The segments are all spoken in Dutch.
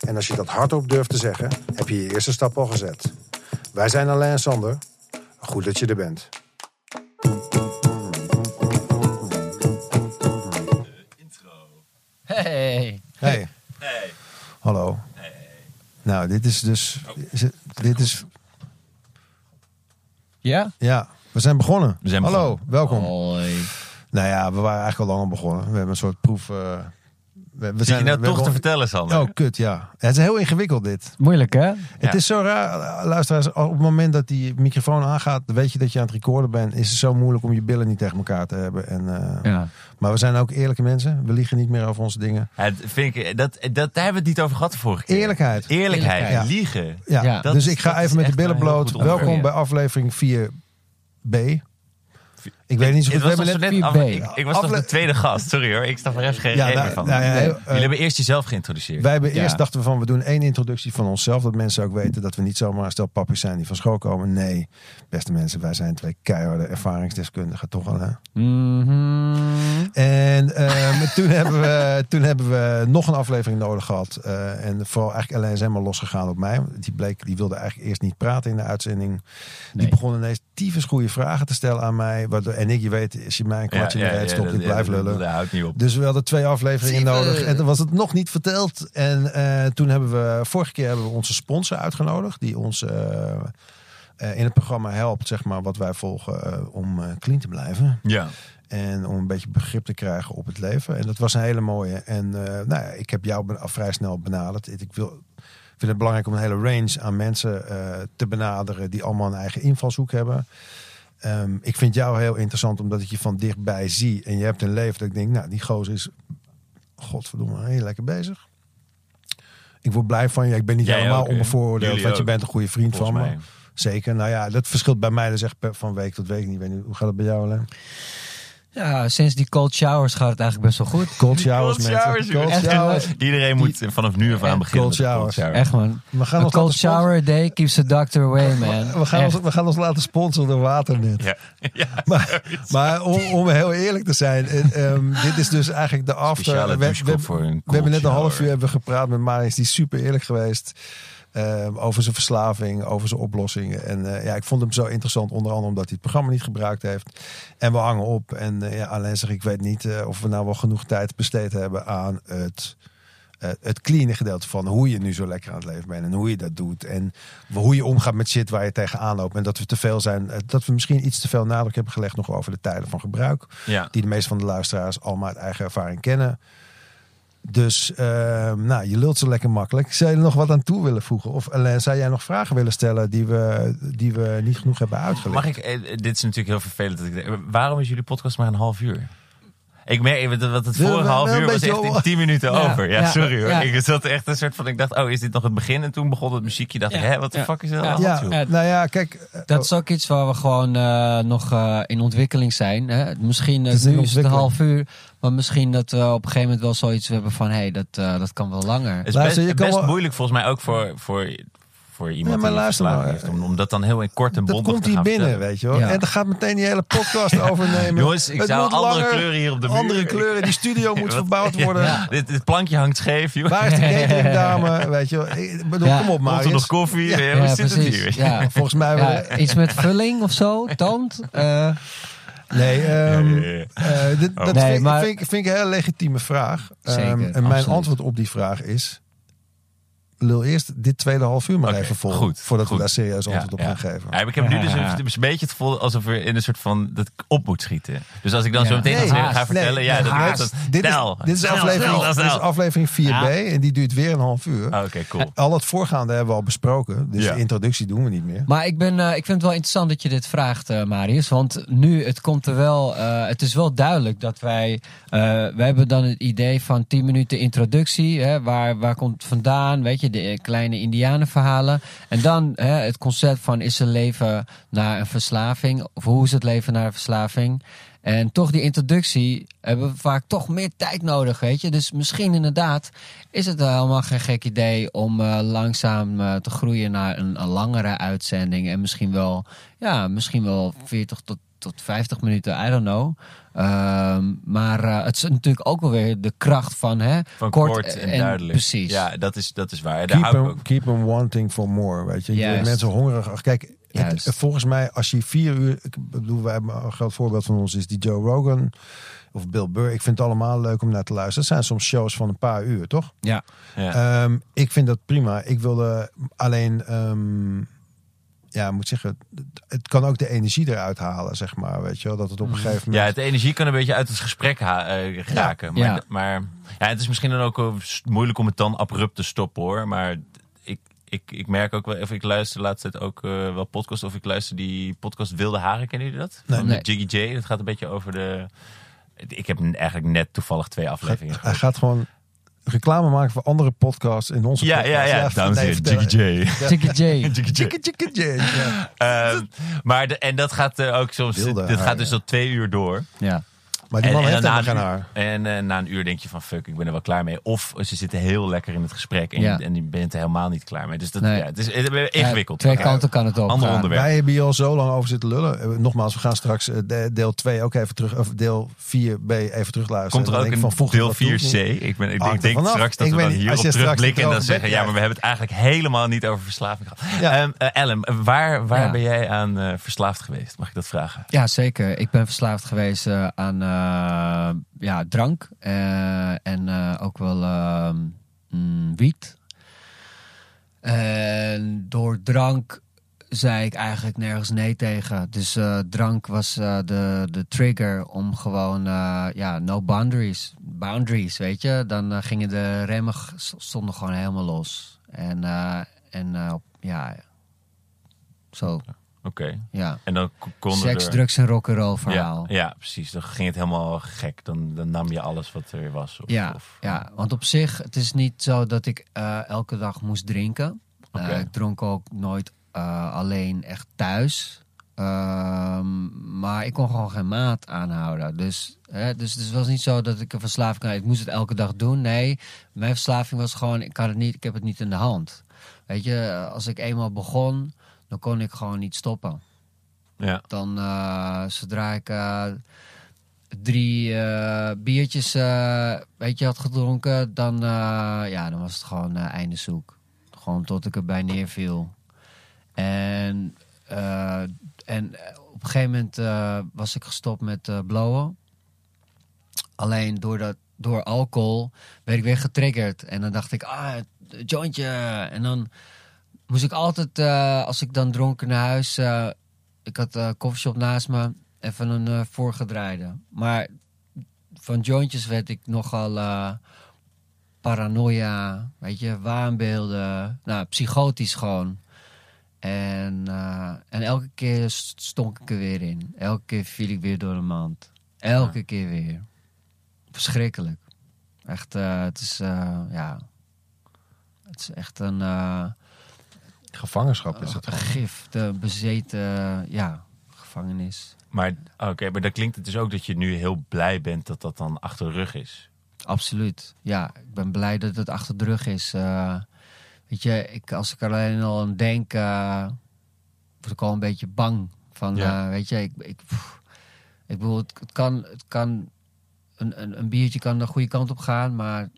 en als je dat hardop durft te zeggen, heb je je eerste stap al gezet. Wij zijn Alain en Sander. Goed dat je er bent. Hey. Hey. Hallo. Nou, dit is dus. is het- dit is. Ja? Ja, we zijn begonnen. We zijn Hallo, begonnen. welkom. Hoi. Nou ja, we waren eigenlijk al lang al begonnen. We hebben een soort proef. eh, we, we Zit je nou we toch te vertellen, Sander? Oh, kut, ja. Het is heel ingewikkeld dit. Moeilijk, hè? Het is zo raar, luisteraars, op het moment dat die microfoon aangaat, weet je dat je aan het recorden bent, is het zo moeilijk om je billen niet tegen elkaar te hebben. En, eh, Ja. Maar we zijn ook eerlijke mensen. We liegen niet meer over onze dingen. Ja, vind ik, dat, dat, daar hebben we het niet over gehad de vorige keer. Eerlijkheid. Eerlijkheid, Eerlijkheid. liegen. Ja, Ja. Dat dus is- ik ga even met de billen bloot. Welkom bij aflevering 4b. Ik weet niet zo goed. Het We hebben net, net... af- 4B. ik, ik was toch de tweede gast, sorry hoor. Ik snap er even geen Ja, reden nou, van. nou ja, Nee. eh, Jullie hebben eerst jezelf geïntroduceerd. Wij hebben Ja. eerst dachten we van we doen één introductie van onszelf. Dat mensen ook weten dat we niet zomaar een stel papjes zijn die van school komen. Nee, beste mensen, wij zijn twee keiharde ervaringsdeskundigen toch al hè? Mhm. En ehm, toen, hebben we, toen hebben we nog een aflevering nodig gehad. Eh, en vooral eigenlijk alleen is helemaal losgegaan op mij. Die bleek, die wilde eigenlijk eerst niet praten in de uitzending. Die begon ineens tyfus goede vragen te stellen aan mij. Waardoor, en ik, je weet, als je mij een kwartje in de reet stopt, dat- ik blijf lullen. Dat houdt niet op. Dus we hadden twee afleveringen nodig. En toen was het nog niet verteld. En eh, toen hebben we, vorige keer hebben we onze sponsor uitgenodigd. Die ons eh, eh, in het programma helpt, zeg maar, wat wij volgen om eh, clean te blijven. Ja. En om een beetje begrip te krijgen op het leven. En dat was een hele mooie. En eh, nou ja, ik heb jou vrij snel benaderd. Ik wil, vind het belangrijk om een hele range aan mensen eh, te benaderen. die allemaal een eigen invalshoek hebben. Ehm, ik vind jou heel interessant omdat ik je van dichtbij zie. En je hebt een leven dat ik denk, nou, die gozer is godverdomme heel lekker bezig. Ik word blij van je. Ik ben niet Jij helemaal ook, onbevooroordeeld, Jullie want je bent een goede vriend volgens van me. Zeker. Nou ja, dat verschilt bij mij dus echt van week tot week. Ik weet niet, hoe gaat het bij jou alleen? Ja, sinds die cold showers gaat het eigenlijk best wel goed. Cold showers, Cold mensen. showers, Cold Echt, showers. Iedereen moet vanaf nu af aan beginnen. cold showers. Echt, man. We gaan, ons cold shower a day keeps the doctor away, man. we, gaan ons, we gaan ons laten sponsoren door Waternet. Ja. ja. Maar, maar om, om heel eerlijk te zijn, eh, ehm, dit is dus eigenlijk de after. We, we, een we hebben net een half uur hebben gepraat met Marius, die is super eerlijk geweest. Ehm, over zijn verslaving, over zijn oplossingen. En eh, ja, ik vond hem zo interessant, onder andere omdat hij het programma niet gebruikt heeft. En we hangen op. En eh, ja, alleen zeg ik, weet niet eh, of we nou wel genoeg tijd besteed hebben aan het, eh, het clean gedeelte van hoe je nu zo lekker aan het leven bent. En hoe je dat doet. En hoe je omgaat met shit waar je tegenaan loopt. En dat we te veel zijn, eh, dat we misschien iets te veel nadruk hebben gelegd nog over de tijden van gebruik Ja. die de meeste van de luisteraars allemaal uit eigen ervaring kennen. Dus ehm, nou, je lult zo lekker makkelijk. Zou je er nog wat aan toe willen voegen? Of Alain, zou jij nog vragen willen stellen die we, die we niet genoeg hebben uitgelegd? Mag ik, eh, dit is natuurlijk heel vervelend. Waarom is jullie podcast maar een half uur? Ik merk dat het vorige half uur was echt in 10 minuten Ja, over. Ja, ja, sorry hoor. ja. Ik zat echt een soort van, ik dacht, oh, is dit nog het begin? En toen begon het muziekje. Dacht ik, Ja, hè, wat de ja, fuck is dat? ja. nou ja, kijk. eh, Dat is ook iets waar we gewoon eh, nog eh, in ontwikkeling zijn. Hè? Misschien, Het is nu is het een half uur. Maar misschien dat we op een gegeven moment wel zoiets hebben van... hé, hey, dat, eh, dat kan wel langer. Het is Luister, je best, kan best wel- moeilijk volgens mij ook voor, voor, voor iemand die nou, heeft. Om, om dat dan heel in kort en dat bondig komt te hier gaan binnen, vertellen. weet je wel. Ja. En dan gaat meteen die hele podcast overnemen. Jongens, ik Het zou andere langer, kleuren hier op de muur. Andere kleuren, die studio moet Wat- verbouwd worden. Ja, dit, dit plankje hangt scheef, joh. Waar is de catering dame? Weet je wel. Ik bedoel, Ja. kom op, Komt er Marius. nog koffie? Ja. Ja, Ja, hoe zit het hier? Ja. Volgens mij... Ja, iets met vulling of zo, tand. Eh, Nee, dit- Oh. dat Nee, vind, maar- vind, ik, vind ik een hele legitieme vraag. Zeker, Ehm, en mijn absoluut. antwoord op die vraag is... Lul eerst dit tweede half uur maar even vol. goed, voordat goed. we daar serieus antwoord op Ja, gaan geven. Ja, ik heb nu dus een, een beetje het gevoel alsof we in een soort van dat ik op moet schieten. Dus als ik dan Ja. zo meteen Nee, ga haast. vertellen, Nee, ja, dat haast. dat- dit, is, dit, is aflevering, snel, dit is snel. aflevering 4b en die duurt weer een half uur. Oh, Oké, cool. Al het voorgaande hebben we al besproken. Dus Ja. de introductie doen we niet meer. Maar ik, ben, eh, ik vind het wel interessant dat je dit vraagt, eh, Marius. Want nu, het komt er wel. eh, het is wel duidelijk dat wij. eh, wij hebben dan het idee van 10 minuten introductie. Hè, waar, waar komt het vandaan? Weet je, de eh, kleine indianenverhalen. En dan hè, het concept van is er leven na een verslaving? Of hoe is het leven na een verslaving? En toch die introductie hebben we vaak toch meer tijd nodig, weet je. Dus misschien inderdaad is het helemaal geen gek idee om uh, langzaam uh, te groeien naar een, een, langere uitzending. En misschien wel, ja, misschien wel 40 tot, tot 50 minuten, I don't know. Um, maar uh, het is natuurlijk ook wel weer de kracht van, hè, van kort, kort en, en, duidelijk. Precies. Ja, dat is, dat is waar. Keep them, keep them wanting for more, weet je. Je mensen hongerig. Kijk, het, volgens mij, als je vier uur. Ik bedoel, wij hebben een groot voorbeeld van ons is die Joe Rogan of Bill Burr. Ik vind het allemaal leuk om naar te luisteren. Het zijn soms shows van een paar uur, toch? Ja. ja. Um, ik vind dat prima. Ik wilde alleen. Um, ja, moet zeggen, het kan ook de energie eruit halen, zeg maar. Weet je wel, dat het op een gegeven moment. Ja, de energie kan een beetje uit het gesprek uh, raken. Ja. Maar, ja. maar ja, het is misschien dan ook moeilijk om het dan abrupt te stoppen hoor. Maar ik, ik merk ook wel, of ik luister de laatste tijd ook uh, wel podcast, of ik luister die podcast Wilde Haren, kennen jullie dat? Nee. Met Jiggy J. Dat gaat een beetje over de. Ik heb eigenlijk net toevallig twee afleveringen. Hij gaat gewoon reclame maken voor andere podcasts in onze ja, podcast. Ja, ja, ja. Dames en heren, Jiggy J. Jiggy J. Jiggy J. um, maar de, en dat gaat uh, ook soms, Wilde dit gaat dus tot twee uur door. Ja. Maar die man en, heeft en helemaal geen haar. En uh, na een uur denk je van fuck, ik ben er wel klaar mee. Of ze zitten heel lekker in het gesprek en, ja. en je bent er helemaal niet klaar mee. Dus dat, nee. ja, het is, ingewikkeld. Ja, twee kanten kan het op. Ander onderwerp. Wij hebben hier al zo lang over zitten lullen. Nogmaals, we gaan straks deel 2 ook even terug, of deel 4b even terugluisteren. Komt er ook een van, deel 4c? Ik, ben, ik denk, denk straks dat ik we dan hierop terugblikken en dan zeggen, ja, maar we hebben het eigenlijk helemaal niet over verslaving gehad. Uh, Ellen, waar, waar ben jij aan verslaafd geweest? Mag ik dat vragen? Ja, zeker. Ik ben verslaafd geweest uh, aan ja, drank uh, en uh, ook wel uh, mm, wiet. En door drank zei ik eigenlijk nergens nee tegen. Dus drank was de, de trigger om gewoon, ja, no boundaries. Boundaries, weet je. Dan gingen de remmen stonden gewoon helemaal los. En, en ja, zo. Oké. Okay. Ja. En dan konden Seks, er... drugs en rock'n'roll verhaal. Ja, ja, precies. Dan ging het helemaal gek. Dan, dan nam je alles wat er was. Of, ja, of... ja, want op zich, het is niet zo dat ik uh, elke dag moest drinken. Okay. Uh, ik dronk ook nooit uh, alleen echt thuis. Ehm, maar ik kon gewoon geen maat aanhouden. Dus, hè, dus het was niet zo dat ik een verslaving had. Ik moest het elke dag doen. Nee, mijn verslaving was gewoon, ik, had het niet, ik heb het niet in de hand. Weet je, als ik eenmaal begon dan kon ik gewoon niet stoppen. Ja. Dan, uh, zodra ik uh, drie uh, biertjes weet je, had gedronken, dan, ja, dan was het gewoon einde zoek. Gewoon tot ik erbij neerviel. En, en op een gegeven moment was ik gestopt met blowen. Alleen door, dat, door alcohol werd ik weer getriggerd. En dan dacht ik, ah, jointje. En dan moest ik altijd, uh, als ik dan dronken naar huis... Uh, ik had een koffieshop naast me, even een uh, voorgedraaide. Maar van jointjes werd ik nogal paranoia, weet je, waanbeelden. Nou, psychotisch gewoon. En, en elke keer stonk ik er weer in. Elke keer viel ik weer door de mand. Elke ja. keer weer. Verschrikkelijk. Echt, het is, ja... Het is echt een... Gevangenschap is het een gif, de bezeten ja, gevangenis. Maar oké, okay, maar dan klinkt het dus ook dat je nu heel blij bent dat dat dan achter de rug is. Absoluut, ja. Ik ben blij dat het achter de rug is. Uh, weet je, ik, als ik alleen al aan denk, uh, word ik al een beetje bang. Van, ja. uh, weet je, ik, ik, pff, ik bedoel, het, het, kan, het kan een, een, een biertje kan de goede kant op gaan, maar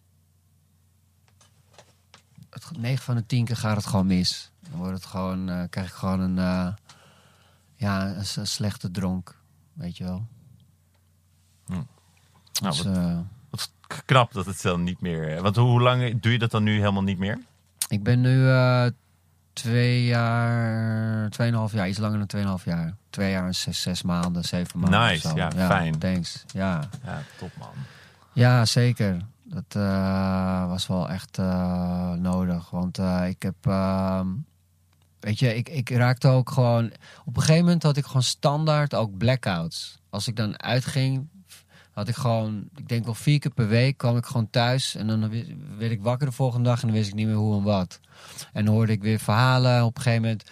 9 van de 10 keer gaat het gewoon mis. Dan wordt het gewoon, uh, krijg ik gewoon een, uh, ja, een, een, slechte dronk. Weet je wel. Hm. Nou, dus, wat, wat, knap dat het dan niet meer... Want hoe, hoe lang doe je dat dan nu helemaal niet meer? Ik ben nu twee jaar, tweeënhalf jaar, iets langer dan tweeënhalf jaar. Twee jaar en zes, zes maanden, zeven maanden. Nice, ja, ja, fijn. Thanks, ja. Ja, top man. Ja, zeker. Dat uh, was wel echt uh, nodig. Want uh, ik heb. Weet je, ik, ik raakte ook gewoon. Op een gegeven moment had ik gewoon standaard ook blackouts. Als ik dan uitging, had ik gewoon, ik denk wel vier keer per week kwam ik gewoon thuis. En dan werd ik wakker de volgende dag en dan wist ik niet meer hoe en wat. En hoorde ik weer verhalen. Op een gegeven moment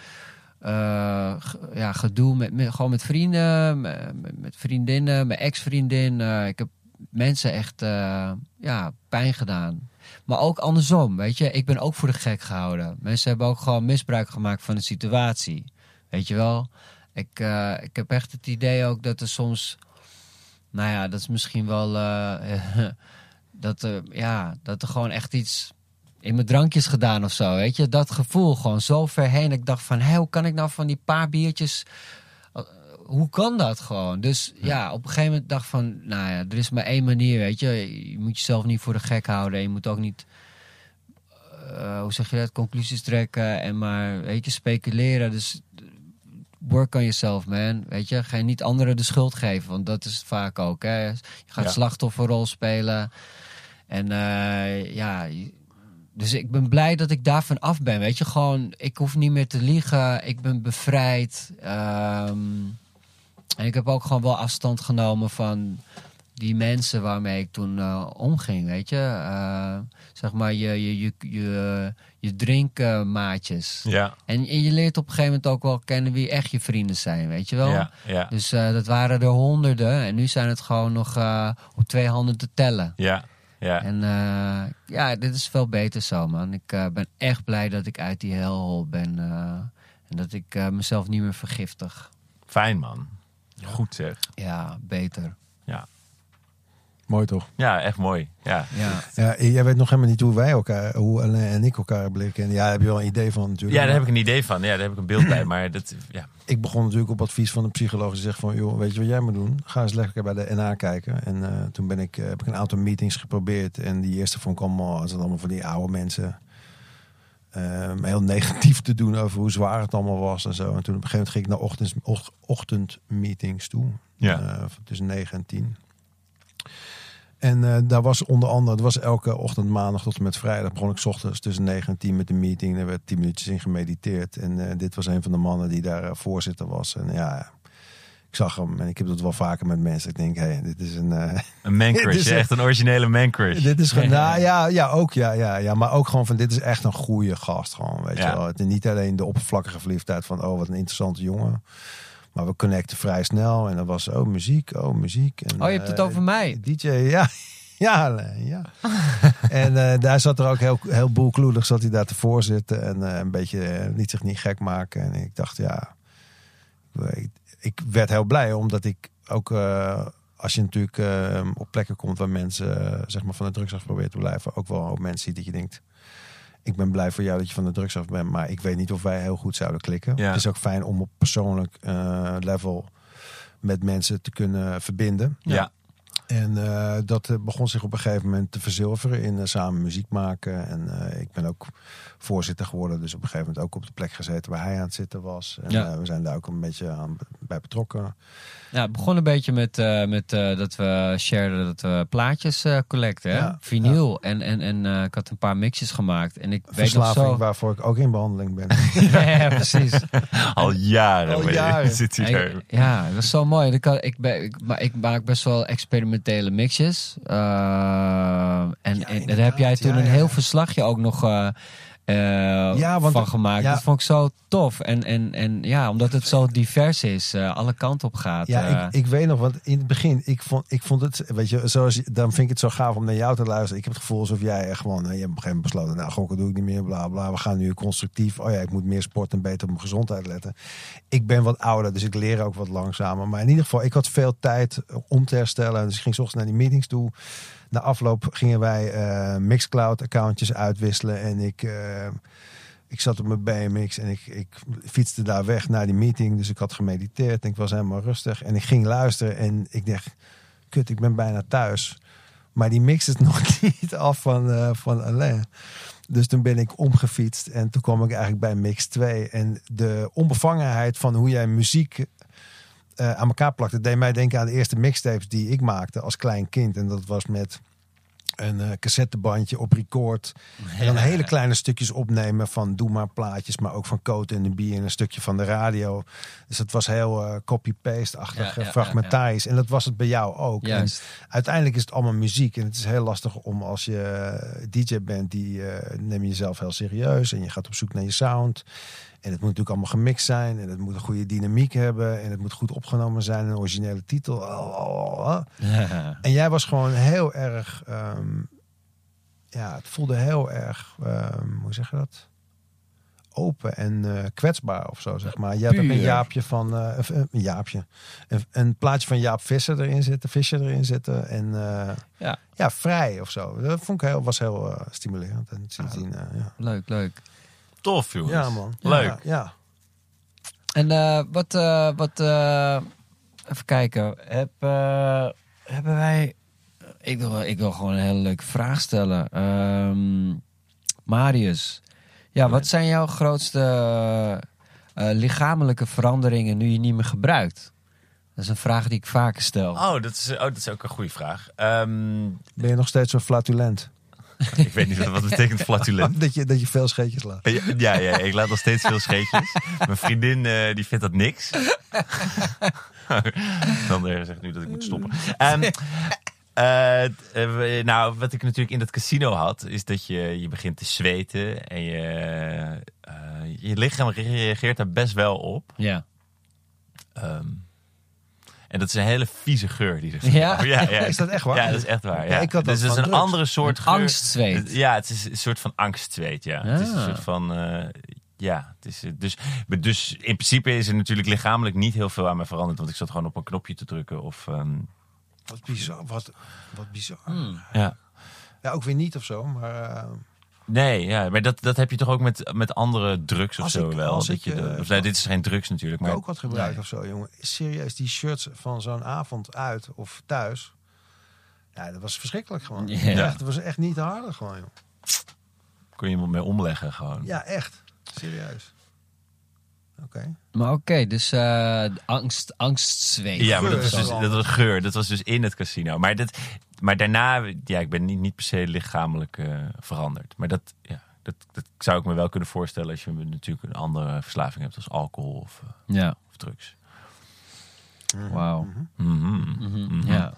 uh, ja, gedoe met, gewoon met vrienden, met, vriendinnen, mijn ex-vriendin. Uh, ik heb mensen echt uh, ja, pijn gedaan. Maar ook andersom, weet je. Ik ben ook voor de gek gehouden. Mensen hebben ook gewoon misbruik gemaakt van de situatie. Weet je wel? Ik, ik heb echt het idee ook dat er soms... Nou ja, dat is misschien wel... dat, er, ja, dat er gewoon echt iets in mijn drankjes gedaan of zo. Weet je, dat gevoel gewoon zo ver heen. Ik dacht van, hé, hoe kan ik nou van die paar biertjes. Eh, hoe kan dat gewoon? Dus ja. op een gegeven moment dacht van, nou ja, er is maar één manier, weet je. Je moet jezelf niet voor de gek houden. Je moet ook niet, uh, hoe zeg je dat, conclusies trekken en maar, weet je, speculeren. Dus work on yourself, man. Weet je, ga je niet anderen de schuld geven, want dat is het vaak ook. Hè? Je gaat slachtofferrol spelen. En uh, ja, dus ik ben blij dat ik daarvan af ben. Weet je, gewoon, ik hoef niet meer te liegen. Ik ben bevrijd. Um, en ik heb ook gewoon wel afstand genomen van die mensen waarmee ik toen uh, omging. Weet je, uh, zeg maar je, je, je, je, je drinkmaatjes. Ja. En, en, je leert op een gegeven moment ook wel kennen wie echt je vrienden zijn. Weet je wel? Ja, ja. Dus uh, dat waren er honderden. En nu zijn het gewoon nog op twee handen te tellen. Ja. Ja. En ja, dit is veel beter zo, man. Ik ben echt blij dat ik uit die hel ben. En dat ik mezelf niet meer vergiftig. Fijn, man. Goed zeg. Ja, beter. Ja. Mooi toch? Ja, echt mooi. Ja. ja. ja jij weet nog helemaal niet hoe wij elkaar, hoe Alain en ik elkaar blikken. En ja, daar heb je wel een idee van natuurlijk. Ja, daar heb ik een idee van. Ja, daar heb ik een beeld bij. Maar dat, ja. Ik begon natuurlijk op advies van een psycholoog die zegt van, joh, weet je wat jij moet doen? Ga eens lekker bij de NA kijken. En uh, toen ben ik, uh, heb ik een aantal meetings geprobeerd. En die eerste vond ik allemaal, het allemaal van die oude mensen. Uh, heel negatief te doen over hoe zwaar het allemaal was en zo. En toen op een gegeven moment ging ik naar ochtends, ochtendmeetings toe. Ja. tussen 9 en 10. En uh, daar was onder andere, het was elke ochtend maandag tot en met vrijdag. Begon ik ochtends tussen 9 en 10 met de meeting. Er werd 10 minuutjes in gemediteerd. En uh, dit was een van de mannen die daar voorzitter was. En ja, zag hem en ik heb dat wel vaker met mensen. Ik denk, hé, hey, dit is een... een man crush, echt een originele man crush. Dit is gewoon, nou ja, ja, ook, ja, ja, ja. Maar ook gewoon van, dit is echt een goede gast gewoon, weet ja. je wel. Het is niet alleen de oppervlakkige verliefdheid van, oh, wat een interessante jongen. Maar we connecten vrij snel. En dan was oh, muziek, oh, muziek. En, oh, je hebt het over mij. DJ, ja. Ja, ja. en uh, daar zat er ook heel, heel boelkloedig, zat hij daar te voorzitten. En uh, een beetje uh, niet zich niet gek maken. En ik dacht, ja. Ik, ik werd heel blij, omdat ik ook. als je natuurlijk op plekken komt waar mensen zeg maar van de drugs af probeert te blijven. Ook wel ook mensen ziet dat je denkt ik ben blij voor jou dat je van de drugs af bent, maar ik weet niet of wij heel goed zouden klikken. Ja. Het is ook fijn om op persoonlijk uh, level met mensen te kunnen verbinden. Ja. En uh, dat begon zich op een gegeven moment te verzilveren in uh, samen muziek maken. En ik ben ook voorzitter geworden, dus op een gegeven moment ook op de plek gezeten waar hij aan het zitten was. En ja. we zijn daar ook een beetje aan bij betrokken. Ja, het begon een beetje met, uh, met uh, dat we shareden dat we plaatjes uh, collecten, hè? Ja, vinyl. En, en, en ik had een paar mixjes gemaakt. En ik Verslaving weet nog zo... waarvoor ik ook in behandeling ben. ja, precies. Al jaren. Al jaren. Zit hij daar. Ja, dat is zo mooi. Ik, ik, ben, ik, maar ik maak best wel experimentele mixjes. en, ja, en daar heb jij toen ja, een heel verslagje ook nog uh, Ja, want- van gemaakt. ja. Dat vond ik zo tof. En, en, en ja, omdat het zo divers is, eh, alle kanten op gaat. Ja, eh. ik, ik weet nog, want in het begin, ik vond, ik vond het, weet je, zoals, dan vind ik het zo gaaf om naar jou te luisteren. Ik heb het gevoel alsof jij echt gewoon, eh, je hebt op een gegeven moment besloten, nou gokken doe ik niet meer, bla bla. We gaan nu constructief, oh ja, ik moet meer sporten en beter op mijn gezondheid letten. Ik ben wat ouder, dus ik leer ook wat langzamer. Maar in ieder geval, ik had veel tijd om te herstellen. Dus ik ging 's ochtends naar die meetings toe. Na afloop gingen wij eh, Mixcloud-accountjes uitwisselen en ik... eh, ik zat op mijn BMX en ik, ik fietste daar weg naar die meeting. Dus ik had gemediteerd en ik was helemaal rustig. En ik ging luisteren en ik dacht, kut, ik ben bijna thuis. Maar die mix is nog niet af van, eh, van Alain. Dus toen ben ik omgefietst en toen kwam ik eigenlijk bij mix 2. En de onbevangenheid van hoe jij muziek eh, aan elkaar plakte... deed mij denken aan de eerste mixtapes die ik maakte als klein kind. En dat was met een uh, cassettebandje op record. En dan hele kleine stukjes opnemen van Doe maar plaatjes, maar ook van Coat en de Bier en een stukje van de radio. Dus het was heel uh, copy-paste-achtig, ja, ja, fragmentarisch. Ja, en dat was het bij jou ook. En uiteindelijk is het allemaal muziek en het is heel lastig om als je DJ bent, die uh, neem je jezelf heel serieus en je gaat op zoek naar je sound. En het moet natuurlijk allemaal gemixt zijn. En het moet een goede dynamiek hebben. En het moet goed opgenomen zijn. Een originele titel. Ja. En jij was gewoon heel erg... Um, ja, het voelde heel erg... Um, hoe zeg je dat? Open en uh, kwetsbaar of zo, zeg maar. Je hebt ook een Jaapje van... Uh, een Jaapje. Een, een, plaatje van Jaap Visser erin zitten. Visser erin zitten. En uh, ja. ja, vrij of zo. Dat vond ik heel, was heel stimulerend. En ja. Leuk, leuk. Tof, jongens. Ja, man. Leuk. Ja. En uh, wat, uh, wat uh, even kijken. Heb, hebben wij. Ik wil, ik wil gewoon een hele leuke vraag stellen. Um, Marius. Ja, wat zijn jouw grootste lichamelijke veranderingen nu je niet meer gebruikt? Dat is een vraag die ik vaker stel. Oh, dat is, oh, dat is ook een goede vraag. Um, ben je nog steeds zo flatulent? Ik weet niet wat betekent flatulent. dat, je, dat je veel scheetjes laat. Ja, ja, ik laat nog steeds veel scheetjes. Mijn vriendin uh, die vindt dat niks. Dan zegt nu dat ik moet stoppen. Um, uh, nou, wat ik natuurlijk in dat casino had, is dat je, je begint te zweten en je, je lichaam reageert daar best wel op. Ja. Um, en dat is een hele vieze geur die er ja? ja? Ja, Is dat echt waar? Ja, dat is echt waar. Ja. ja ik had dus het is een andere soort geur. Angstzweet. Ja, het is een soort van angstzweet. Ja. Het is een soort van. Uh, ja, het is, dus, dus in principe is er natuurlijk lichamelijk niet heel veel aan me veranderd. Want ik zat gewoon op een knopje te drukken. Of, um... Wat bizar. Wat, wat bizar. Hmm. Ja. ja, ook weer niet of zo. Maar. Uh... Nee, ja, maar dat, dat heb je toch ook met, met andere drugs of zo wel. Dat je de, of, nee, dit is geen drugs natuurlijk. Maar ook wat gebruikt nee. of zo, jongen. Serieus, die shirts van zo'n avond uit of thuis. Ja, dat was verschrikkelijk gewoon. Ja. ja dat was echt niet te harde gewoon, joh. Kun je iemand mee omleggen gewoon? Ja, echt. Serieus. Oké. Maar oké, dus uh, angst, angstzweet. Ja, maar dat was, dus, dat was geur. Dat was dus in het casino. Maar, dat, maar daarna, ja, ik ben niet, niet per se lichamelijk uh, veranderd. Maar dat, ja, dat, dat zou ik me wel kunnen voorstellen als je natuurlijk een andere verslaving hebt, als alcohol of, uh, ja. of drugs. Wauw. Mm -hmm. Mm -hmm. Ja.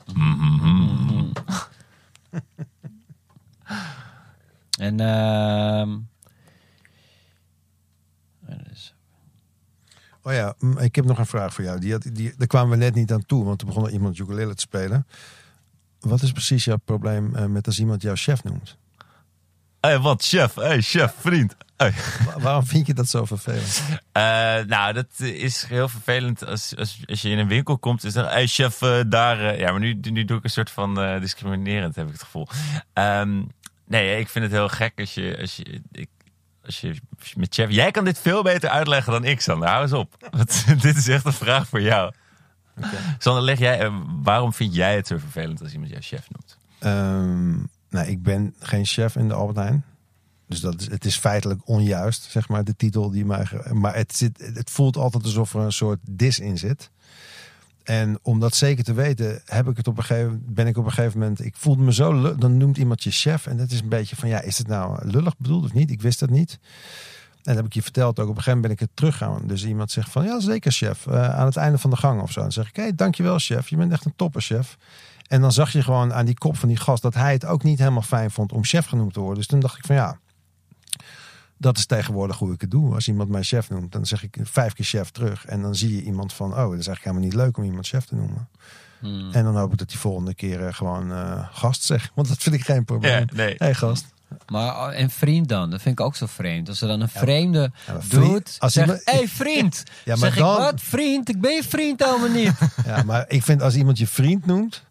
en uh, Oh ja, ik heb nog een vraag voor jou. Die had, die, daar kwamen we net niet aan toe, want er begon iemand ukulele te spelen. Wat is precies jouw probleem uh, met als iemand jou chef noemt? Hé, hey, wat chef? Hé, hey, chef, vriend. Hey. waarom vind je dat zo vervelend? Uh, nou, dat is heel vervelend als, als, als je in een winkel komt en zegt: Hé, hey, chef, uh, daar. ja, maar nu, nu doe ik een soort van discriminerend, heb ik het gevoel. Um, nee, ik vind het heel gek als je. Als je ik, als je, met chef, jij kan dit veel beter uitleggen dan ik, Sander. Hou eens op. dit is echt een vraag voor jou. Okay. Sander, leg jij, eh, waarom vind jij het zo vervelend als iemand jou chef noemt? Um, nou, ik ben geen chef in de Albert Heijn. Dus dat is, het is feitelijk onjuist, zeg maar, de titel die mij. Maar het, zit, het voelt altijd alsof er een soort dis in zit. En om dat zeker te weten, heb ik het op een gegeven, ben ik op een gegeven moment. Ik voelde me zo. Dan noemt iemand je chef. En dat is een beetje van ja, is het nou lullig bedoeld of niet? Ik wist dat niet. En dat heb ik je verteld ook. Op een gegeven moment ben ik het teruggaan. Dus iemand zegt van ja, zeker chef. Uh, aan het einde van de gang of zo. En dan zeg ik, hé, hey, dankjewel chef. Je bent echt een topper chef. En dan zag je gewoon aan die kop van die gast dat hij het ook niet helemaal fijn vond om chef genoemd te worden. Dus toen dacht ik van ja, dat is tegenwoordig hoe ik het doe. Als iemand mij chef noemt, dan zeg ik vijf keer chef terug. En dan zie je iemand van, oh, dat is eigenlijk helemaal niet leuk om iemand chef te noemen. Hmm. En dan hoop ik dat die volgende keer uh, gewoon uh, gast zegt. Want dat vind ik geen probleem. Ja, nee. Hey, gast. Maar en vriend dan? Dat vind ik ook zo vreemd. Als er dan een vreemde ja, doet, als zegt, hé hey, vriend. ja, maar zeg dan... ik, wat vriend? Ik ben je vriend helemaal niet. ja, maar ik vind als iemand je vriend noemt,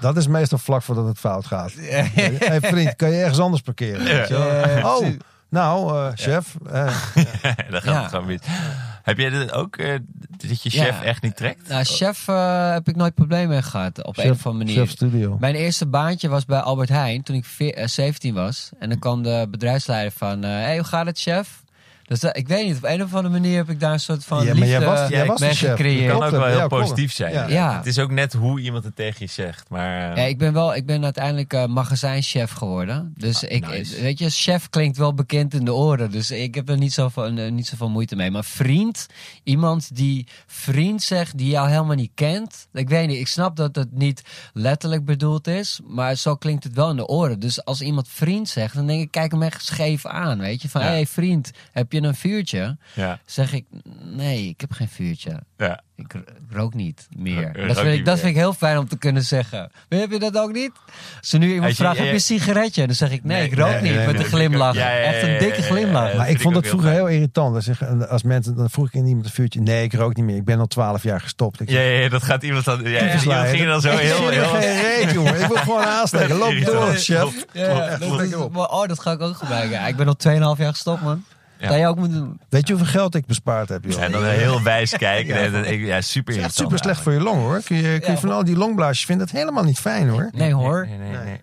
dat is meestal vlak voordat het fout gaat. Hé hey, vriend, kan je ergens anders parkeren? Ja. Oh, nou, uh, chef. Uh, dat gaat gewoon niet. Heb jij dit ook, uh, dat je chef echt niet trekt? Nou, chef heb ik nooit problemen mee gehad. Op een of andere manier. Chef studio. Mijn eerste baantje was bij Albert Heijn toen ik 17 was. En dan kwam de bedrijfsleider van, hé, hey, hoe gaat het chef? Dus dat- ik weet niet, op een of andere manier heb ik daar een soort van Ja, maar jij liefde was- jij was mee gecreëerd. kan ook wel heel Ja, positief zijn. Ja. Ja. Het is ook net hoe iemand het tegen je zegt. Maar, eh, Ja, ik ben wel, ik ben uiteindelijk eh, magazijnchef geworden. Dus Ah, ik, nice. weet je, chef klinkt wel bekend in de oren. Dus ik heb er niet zoveel, eh, niet zoveel moeite mee. Maar vriend, iemand die vriend zegt, die jou helemaal niet kent. Ik weet niet, ik snap dat het niet letterlijk bedoeld is. Maar zo klinkt het wel in de oren. Dus als iemand vriend zegt, dan denk ik, kijk hem echt scheef aan. Weet je, van, Ja. hé hey, vriend, heb je een vuurtje? ja, Zeg ik, nee, ik heb geen vuurtje. ja. Ik ro- rook niet meer. Rook dat vind, niet ik, dat vind ik heel fijn om te kunnen zeggen. Heb je dat ook niet? Als nu iemand vraagt, ja, heb je een sigaretje? Dan zeg ik, nee, Nee, ik rook nee, niet. nee, met nee, een glimlach. Ja, ja, ja, Echt een dikke ja, ja, glimlach. ja. Maar ik vond het vroeger heel heel irritant. Dan, zeggen, als mensen, dan vroeg ik in iemand een vuurtje. Nee, ik rook niet meer. Ik ben al twaalf jaar gestopt. Ik Ja, ja, ja, dat gaat iemand dan. Ja, ja, iemand ging dan zo Ik heel. heel geen reet, jongen. Ik wil gewoon aansteken. Loop door, chef. Oh, dat ga ik ook gebruiken. Ik ben al 2,5 jaar gestopt, man. Ja. Dat jij ook moet doen. Weet je hoeveel geld ik bespaard heb, joh? En dan heel wijs kijken. Ja, dat, ik- ja super Het is echt super slecht voor je long, hoor. Kun je, kun je Ja, van al die longblaasjes vinden dat helemaal niet fijn, hoor. Nee hoor. Nee, nee, nee, nee.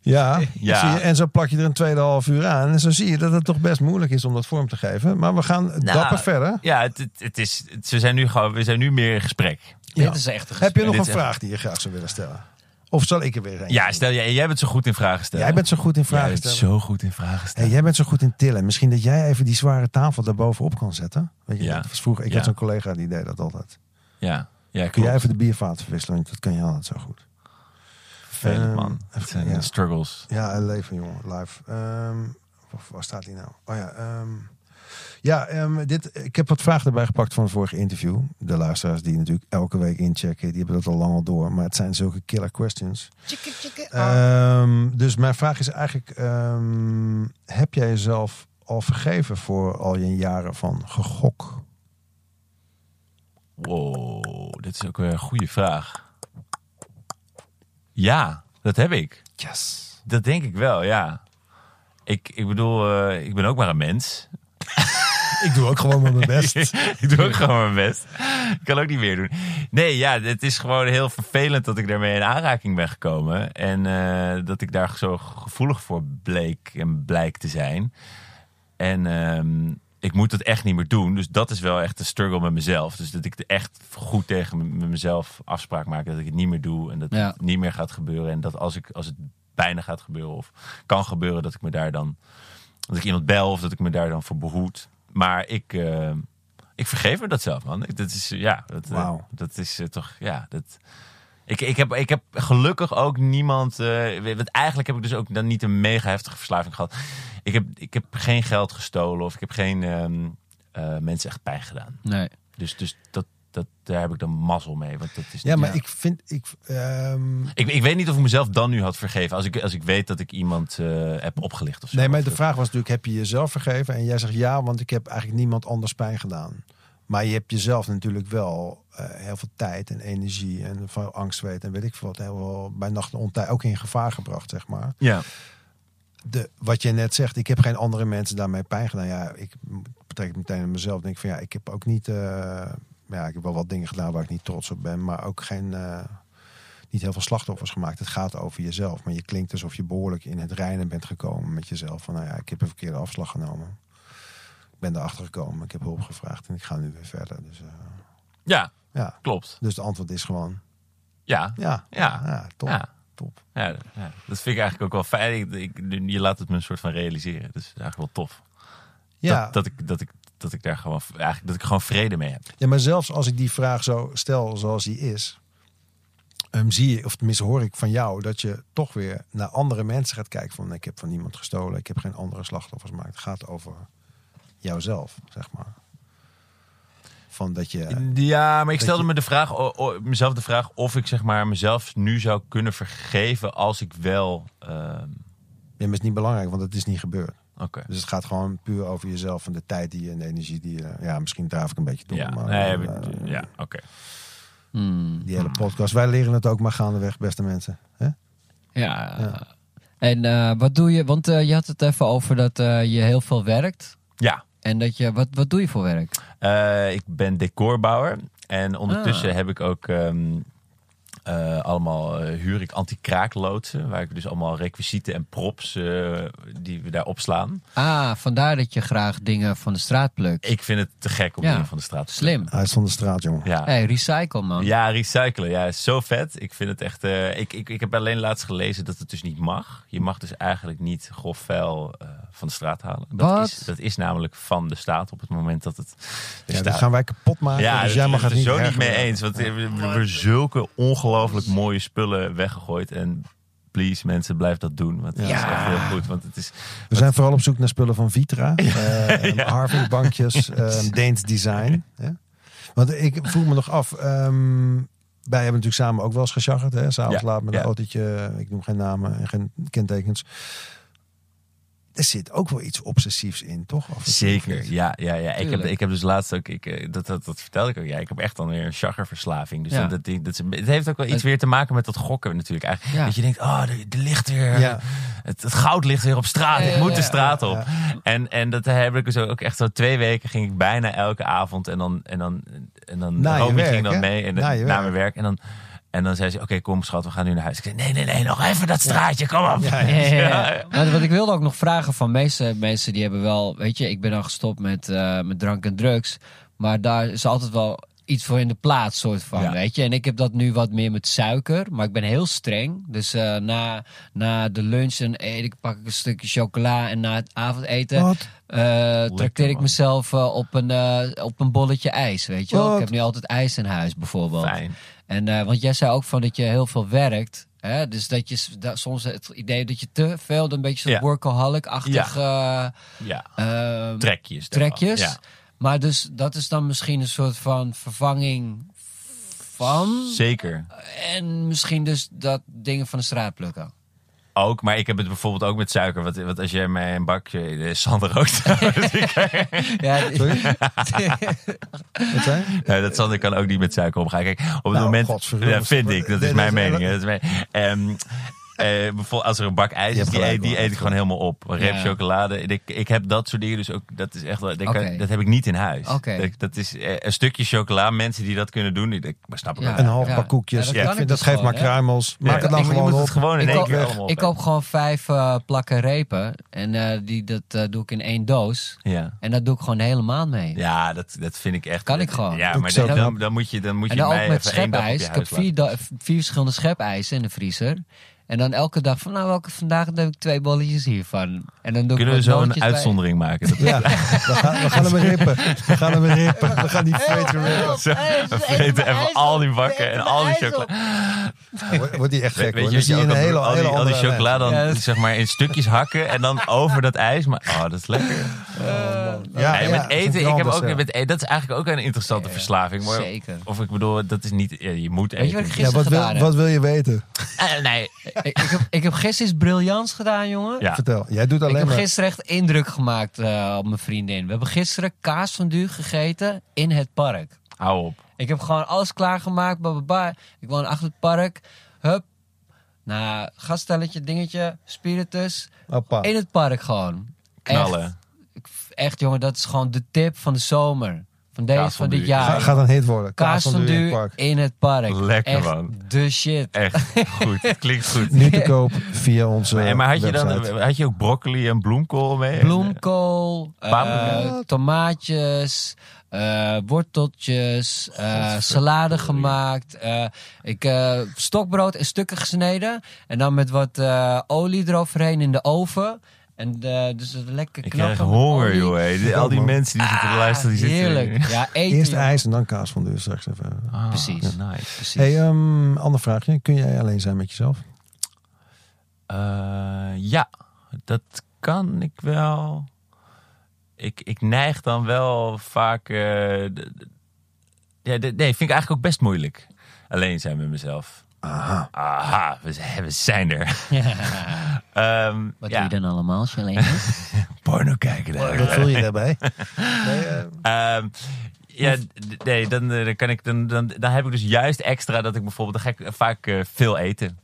Ja, Ja. Zie je, en zo plak je er een tweede half uur aan. En zo zie je dat het toch best moeilijk is om dat vorm te geven. Maar we gaan dapper verder. Ja, het, het, is, het- ze zijn nu gewoon, we zijn nu meer in gesprek. Ja. Dit is echt een Heb je nog een is- vraag die je graag zou willen stellen? Of zal ik er weer een? Ja, stel jij, jij bent zo goed in vragen stellen. Jij bent zo goed in Jij vragen bent stellen. zo goed in vragen Hey, stellen. jij bent zo goed in tillen. Misschien dat jij even die zware tafel daarbovenop kan zetten. Weet je, Ja. dat was vroeger. Ik Ja. had zo'n collega die deed dat altijd. Ja, ja Kun klopt. jij even de biervaat verwisselen? Want dat kan je altijd zo goed. Vervelend, Ehm, man. Het zijn ja. struggles. Ja, leven, jongen. Live. Ehm, waar, waar staat hij nou? Oh ja, ehm, ja ehm, dit, ik heb wat vragen erbij gepakt van het vorige interview. De luisteraars die natuurlijk elke week inchecken, die hebben dat al lang al door. Maar het zijn zulke killer questions. Ehm, dus mijn vraag is eigenlijk, ehm, heb jij jezelf al vergeven voor al je jaren van gegok? Wow, dit is ook weer een goede vraag. Ja, dat heb ik. Yes. Dat denk ik wel, ja. Ik, ik bedoel, eh, ik ben ook maar een mens. Ik doe ook gewoon mijn best. ik doe ook gewoon mijn best. Ik kan ook niet meer doen. Nee, ja, het is gewoon heel vervelend dat ik daarmee in aanraking ben gekomen. En eh, dat ik daar zo gevoelig voor bleek en blijk te zijn. En ehm, ik moet het echt niet meer doen. Dus dat is wel echt een struggle met mezelf. Dus dat ik er echt goed tegen mezelf afspraak maak dat ik het niet meer doe. En dat Ja. het niet meer gaat gebeuren. En dat als, ik, als het bijna gaat gebeuren of kan gebeuren, dat ik me daar dan. Dat ik iemand bel of dat ik me daar dan voor behoed. Maar ik, eh, ik vergeef me dat zelf, man. Ik- Dat is, ja, dat, eh, dat is eh, toch, ja, dat... Ik, ik, heb, ik heb gelukkig ook niemand... eh want eigenlijk heb ik dus ook dan niet een mega heftige verslaving gehad. Ik heb, ik heb geen geld gestolen of ik heb geen ehm, eh, mensen echt pijn gedaan. Nee. Dus, dus dat, dat, daar heb ik dan mazzel mee. Want dat is Ja, maar ja. ik vind... Ik, ehm, Ik, ik weet niet of ik mezelf dan nu had vergeven. Als ik, als ik weet dat ik iemand eh, heb opgelicht of zo. Nee, maar de eh, vraag was natuurlijk, heb je jezelf vergeven? En jij zegt ja, want ik heb eigenlijk niemand anders pijn gedaan. Maar je hebt jezelf natuurlijk wel eh, heel veel tijd en energie en veel angst weet en weet ik veel wat, heel veel bij nacht en ontij ook in gevaar gebracht, zeg maar. Ja. De, wat je net zegt, ik heb geen andere mensen daarmee pijn gedaan. Ja, ik betrek het meteen aan mezelf. Denk van ja, ik heb ook niet, ja, ik heb wel wat dingen gedaan waar ik niet trots op ben, maar ook geen, eh, niet heel veel slachtoffers gemaakt. Het gaat over jezelf, maar je klinkt alsof je behoorlijk in het reinen bent gekomen met jezelf. Van nou ja, ik heb een verkeerde afslag genomen. Ik ben erachter gekomen, ik heb hulp gevraagd en ik ga nu weer verder. Dus eh, ja, ja, klopt. dus de antwoord is gewoon Ja, ja, Ja. ja top, Ja. top. ja, ja, dat vind ik eigenlijk ook wel fijn. Ik, ik- je laat het me een soort van realiseren. Dus dat is eigenlijk wel tof. Ja, Dat, dat, ik, dat, ik, dat ik daar gewoon, eigenlijk, dat ik gewoon vrede mee heb. Ja, maar zelfs als ik die vraag zo stel zoals die is, ehm, zie je, of tenminste hoor ik van jou, dat je toch weer naar andere mensen gaat kijken. Van ik heb van niemand gestolen, ik heb geen andere slachtoffers gemaakt. Het gaat over jouzelf, zeg maar. Van dat je. Ja, maar ik stelde je- me de vraag, o- o- mezelf de vraag of ik zeg maar mezelf nu zou kunnen vergeven als ik wel. ehm, Ja, maar het is niet belangrijk, want het is niet gebeurd. Oké. Dus het gaat gewoon puur over jezelf en de tijd die je en de energie die je. Ja, misschien draaf ik een beetje door. Ja, maar, nee, eh, ja, oké. Hmm. Die hele podcast. Wij leren het ook maar gaandeweg, beste mensen. Hè? Ja. Ja. En eh, wat doe je? Want eh, je had het even over dat eh, je heel veel werkt. Ja, En dat je, wat, wat doe je voor werk? Eh, ik ben decorbouwer. En ondertussen Ah. heb ik ook ehm, Eh, allemaal eh, huur ik anti-kraakloodsen, waar ik dus allemaal requisieten en props eh, die we daar opslaan. Ah, vandaar dat je graag dingen van de straat plukt. Ik vind het te gek om Ja. dingen van de straat te Slim. Hij is van de straat, jongen. Ja. Hey, recycle man. Ja, recyclen. Ja, is zo vet. Ik vind het echt. eh, ik, ik, ik heb alleen laatst gelezen dat het dus niet mag. Je mag dus eigenlijk niet grof vuil eh, van de straat halen. Dat Wat? is, dat is namelijk van de staat op het moment dat het. Ja, staat. dat gaan wij kapot maken. Ja, dus dus jij mag het er niet zo niet mee eens. Want we hebben zulke ongelooflijk mooie spullen weggegooid. En please, mensen, blijf dat doen. Want het Ja. is echt heel goed. Want het is. We zijn vooral op zoek naar spullen van Vitra. eh Harvey bankjes, eh, Deens Design. Ja. Want ik vroeg me nog af. ehm, wij hebben natuurlijk samen ook wel eens gesjaggerd. hè, S'avonds Ja, laat met ja. een autootje. Ik noem geen namen en geen kentekens. Er zit ook wel iets obsessiefs in, toch? En Zeker, ja, ja, ja. Ik heb, ik heb dus laatst ook, ik, eh, dat, dat, dat vertelde ik ook. Ja, ik heb echt dan weer een chaggerverslaving. Dus Ja. dat, dat, dat, het heeft ook wel iets Het- weer te maken met dat gokken natuurlijk. Eigenlijk. Ja. Dat je denkt, oh, er, er ligt weer, Ja. het, het goud ligt weer op straat. Ja, ik ja, moet de ja, straat ja, op. En, en dat heb ik dus ook echt zo twee weken ging ik bijna elke avond. En dan, en dan, en dan Na je Romy werk, ging dan hè? mee en, Na je na werk. mijn werk. En dan, en dan zei ze, oké, kom schat, we gaan nu naar huis. Ik zei, nee, nee, nee, nog even dat straatje, kom op. Ja. Maar wat ik wilde ook nog vragen van meeste mensen die hebben wel, weet je, ik ben dan gestopt met, eh, met drank en drugs, maar daar is altijd wel iets voor in de plaats, soort van, Ja. weet je. En ik heb dat nu wat meer met suiker, maar ik ben heel streng. Dus eh, na, na de lunch en eet ik, pak ik een stukje chocola en na het avondeten eh trakteer ik mezelf op, een, op een bolletje ijs, weet je wel. Ik heb nu altijd ijs in huis, bijvoorbeeld. Fijn. En eh, want jij zei ook van dat je heel veel werkt. Hè? Dus dat je soms het idee dat je te veel, een beetje zo'n Ja. workaholic-achtig eh, Ja, ehm, trekjes. trekjes. Ja. Maar dus dat is dan misschien een soort van vervanging van. Zeker. En misschien dus dat dingen van de straat plukken. Ook, maar ik heb het bijvoorbeeld ook met suiker. Want, want als jij mij een bakje... eh, Sander ook trouwens. Ja, Sorry? Wat zei je? Nee, dat Sander kan ook niet met suiker omgaan. Kijk, op het Nou, moment... Ja, vind ik. Dat is mijn mening. hè. Dat is mijn, Ehm, eh, bijvoorbeeld als er een bak ijs is, die, gelijk eet, die wel. eet ik gewoon helemaal op. Een reep Ja. chocolade. Ik, ik heb dat soort dingen dus ook... Dat is echt. Dat, kan- Oké. dat heb ik niet in huis. Dat, dat is eh, een stukje chocola. Mensen die dat kunnen doen, ik, maar snap ik Ja. Een half Ja. pak koekjes. Ja, dat vind, dus dat geeft gewoon, maar kruimels. Maak Ja, het dan gewoon moet op. het gewoon in Ik één keer Ik koop gewoon vijf eh, plakken repen. En eh, die, dat doe ik in één doos. Ja. En dat doe ik gewoon de hele maand mee. Ja, dat, dat vind ik echt... Kan ik gewoon. Ja, maar dan, moet je, dan moet je mij even één dag op je huis vier verschillende schepijzen in de vriezer. En dan elke dag van, nou, welke vandaag heb ik twee bolletjes hiervan. En dan doe ik Kunnen we zo een bij. uitzondering maken? Dat Ja, we gaan, we gaan hem rippen. We gaan hem rippen. We gaan die vreten rippen. Zo, we vreten even al die bakken en al die chocola. Wordt- Wordt die echt gek Weet hoor. je, Dan zie je een al- hele, al die, hele al die andere chocola dan Ja, zeg maar in stukjes hakken en dan over dat ijs. Maar oh, dat is lekker. Ja, Nee, ja, met eten, ik heb ook met eten, dat is eigenlijk ook een interessante verslaving. Maar, Zeker. Of ik bedoel, dat is niet, ja, je moet Weet je wat eten. ik Ja, wat, wil, heb? wat wil je weten? Eh, nee, Ik, ik, heb, ik heb gisteren iets briljants gedaan, jongen. ja. Vertel. Jij doet Ik alleen heb maar... gisteren echt indruk gemaakt eh, op mijn vriendin. We hebben gisteren kaasfondue gegeten in het park. Hou op. Ik heb gewoon alles klaargemaakt. Bababa. Ik woon achter het park. Hup. Nou, gaststelletje, dingetje, spiritus. Hoppa. In het park gewoon. Knallen. Echt, echt, jongen, dat is gewoon de tip van de zomer. Van, deze, van dit jaar. Ga- Gaat een hit worden. Kaasfondue in het park. in het park. Lekker, Echt man. de shit. Echt goed. Klinkt goed. Nu te koop via onze Maar, maar had, je dan, had je ook broccoli en bloemkool mee? Bloemkool, eh, tomaatjes, eh, worteltjes, eh, salade gemaakt. eh, ik eh, stokbrood in stukken gesneden. En dan met wat eh, olie eroverheen in de oven. En dus het lekker Ik knappen krijg met honger, joh. Die- Al die mensen die zitten te luisteren, die zitten... Heerlijk. Ja, eten. Eerst joh. ijs en dan kaasfondue straks even. Ah, Precies. Nice. Precies. Hey, um, ander vraagje. Kun jij alleen zijn met jezelf? Eh, ja, dat kan ik wel. Ik, ik neig dan wel vaak. eh, ja, nee, vind ik eigenlijk ook best moeilijk. Alleen zijn met mezelf. Aha. Aha, we zijn, we zijn er. Ja. Ehm, Wat ja, doe je dan allemaal als je alleen bent? porno kijken. daar. Wat voel je daarbij? Nee, eh, Ehm, ja, nee, dan, eh, dan kan ik dan, dan, dan heb ik dus juist extra dat ik bijvoorbeeld dan ga ik vaak veel eten.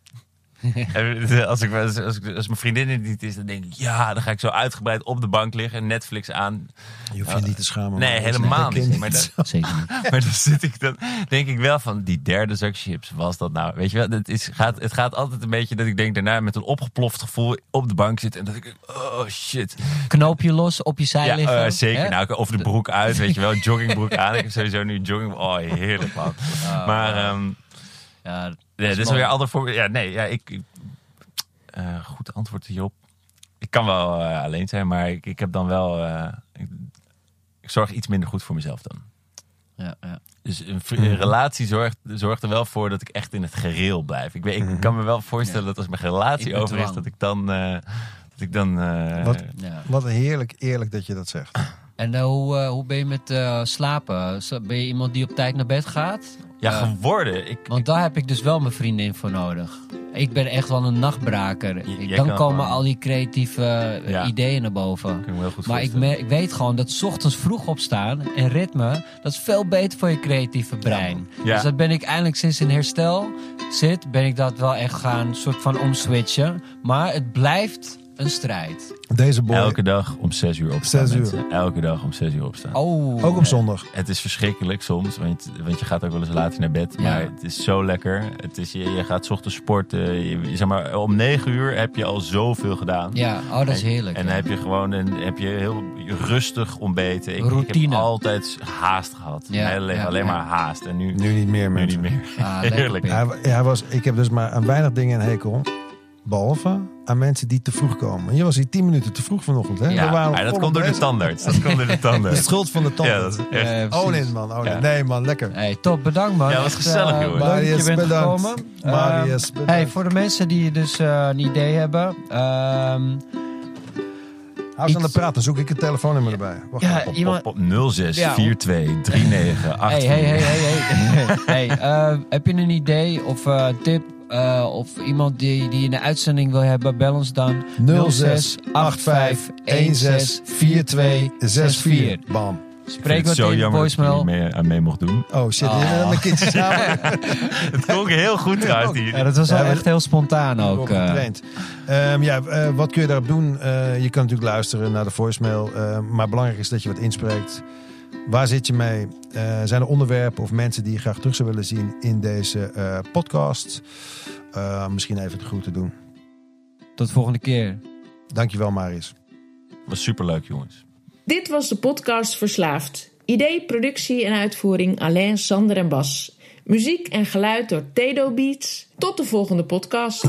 als, ik, als, als, als mijn vriendin er niet is, dan denk ik, ja, dan ga ik zo uitgebreid op de bank liggen en Netflix aan. Je hoeft je niet te schamen. Nee, maar helemaal niet. Maar, dat, Zeker niet. maar dan zit ik dan, denk ik wel van, die derde zak chips, was dat nou? Weet je wel, het, is, gaat, het gaat altijd een beetje dat ik denk daarna met een opgeploft gevoel op de bank zit en dat ik, oh shit. Knoopje los, op je zij Ja, liggen. eh, zeker. hè? Nou, of de broek uit, weet je wel, joggingbroek aan. Ik heb sowieso nu jogging. Oh, heerlijk man. maar ehm Ja, nee, dit is weer een ander voorbeeld. Ja, nee, ja, ik. ik- eh, goed antwoord hierop. Ik kan wel eh, alleen zijn, maar ik, ik heb dan wel. eh, ik, ik zorg iets minder goed voor mezelf dan. ja, ja. Dus een, een relatie zorgt, zorgt er wel voor dat ik echt in het gereel blijf. Ik, weet, ik kan me wel voorstellen dat als mijn relatie over is, dat ik dan. eh, dat ik dan eh, Wat? ja. Wat heerlijk eerlijk dat je dat zegt. En hoe, eh, hoe ben je met eh, slapen? Ben je iemand die op tijd naar bed gaat? Ja, Eh, geworden. Ik, Want daar heb ik dus wel mijn vriendin voor nodig. Ik ben echt wel een nachtbraker. J- Dan komen al die creatieve eh, Ja. ideeën naar boven. Maar ik, voorstellen. ik weet gewoon dat 's ochtends vroeg opstaan en ritme, dat is veel beter voor je creatieve brein. Ja. Dus dat ben ik eindelijk sinds in herstel zit, ben ik dat wel echt gaan soort van omswitchen. Maar het blijft een strijd. Deze boy, Elke dag om 6 uur opstaan. Zes uur. mensen. Elke dag om 6 uur opstaan. Oh. ook op zondag. Het is verschrikkelijk soms, want, want je gaat ook wel eens later naar bed. Ja. Maar het is zo lekker. Het is, je, je gaat 's ochtends sporten. Je, zeg maar, om 9 uur heb je al zoveel gedaan. Ja, oh, dat is heerlijk. En dan heb je gewoon een, heb je heel rustig ontbeten. Ik, ik Routine. heb altijd haast gehad. Ja, hele ja, alleen ja. maar haast. En nu, Nu niet meer, nu mensen. niet meer. Ah, Heerlijk. Hij, hij was, ik heb dus maar aan weinig dingen een hekel. Behalve aan mensen die te vroeg komen. Je was hier tien minuten te vroeg vanochtend. Hè? Ja, waren maar dat komt door de tandarts. Dat komt door de De tandarts. schuld van de tand. Ja, dat is echt. Eh, Oh nee, man. Oh, nee. Ja. nee, man. Lekker. Hey, top, bedankt man. Ja, was Echt, gezellig, eh, jongen. Leuk dat je Marius, bent bedankt. gekomen. Marius, Ehm, bedankt. hey, voor de mensen die dus eh, een idee hebben. ehm, Hou eens aan de praat, dan zoek ik een telefoonnummer erbij. Wacht ja. Op, iemand... op, op 06 Ja. 42 39 Hey, hey, hey, hey, hey. hey eh, heb je een idee of eh, tip eh, of iemand die, die in de uitzending wil hebben, bel ons dan 06 85 16 42 64. Bam. Spreek wat in de dat je voicemail. niet mee, aan mee mocht doen. Oh shit, Oh. oh. mijn kindjes samen. Het klonk heel goed trouwens. Die, Ja, dat was wel Ja, echt heel spontaan ook. Eh. Ehm, ja, eh, wat kun je daarop doen? Eh, je kan natuurlijk luisteren naar de voicemail. eh, maar belangrijk is dat je wat inspreekt. Waar zit je mee? Eh, zijn er onderwerpen of mensen die je graag terug zou willen zien in deze eh, podcast? Eh, misschien even de groeten doen. Tot de volgende keer. Dankjewel, Marius. was superleuk jongens. Dit was de podcast Verslaafd. Idee, productie en uitvoering Alain, Sander en Bas. Muziek en geluid door Tedo Beats. Tot de volgende podcast.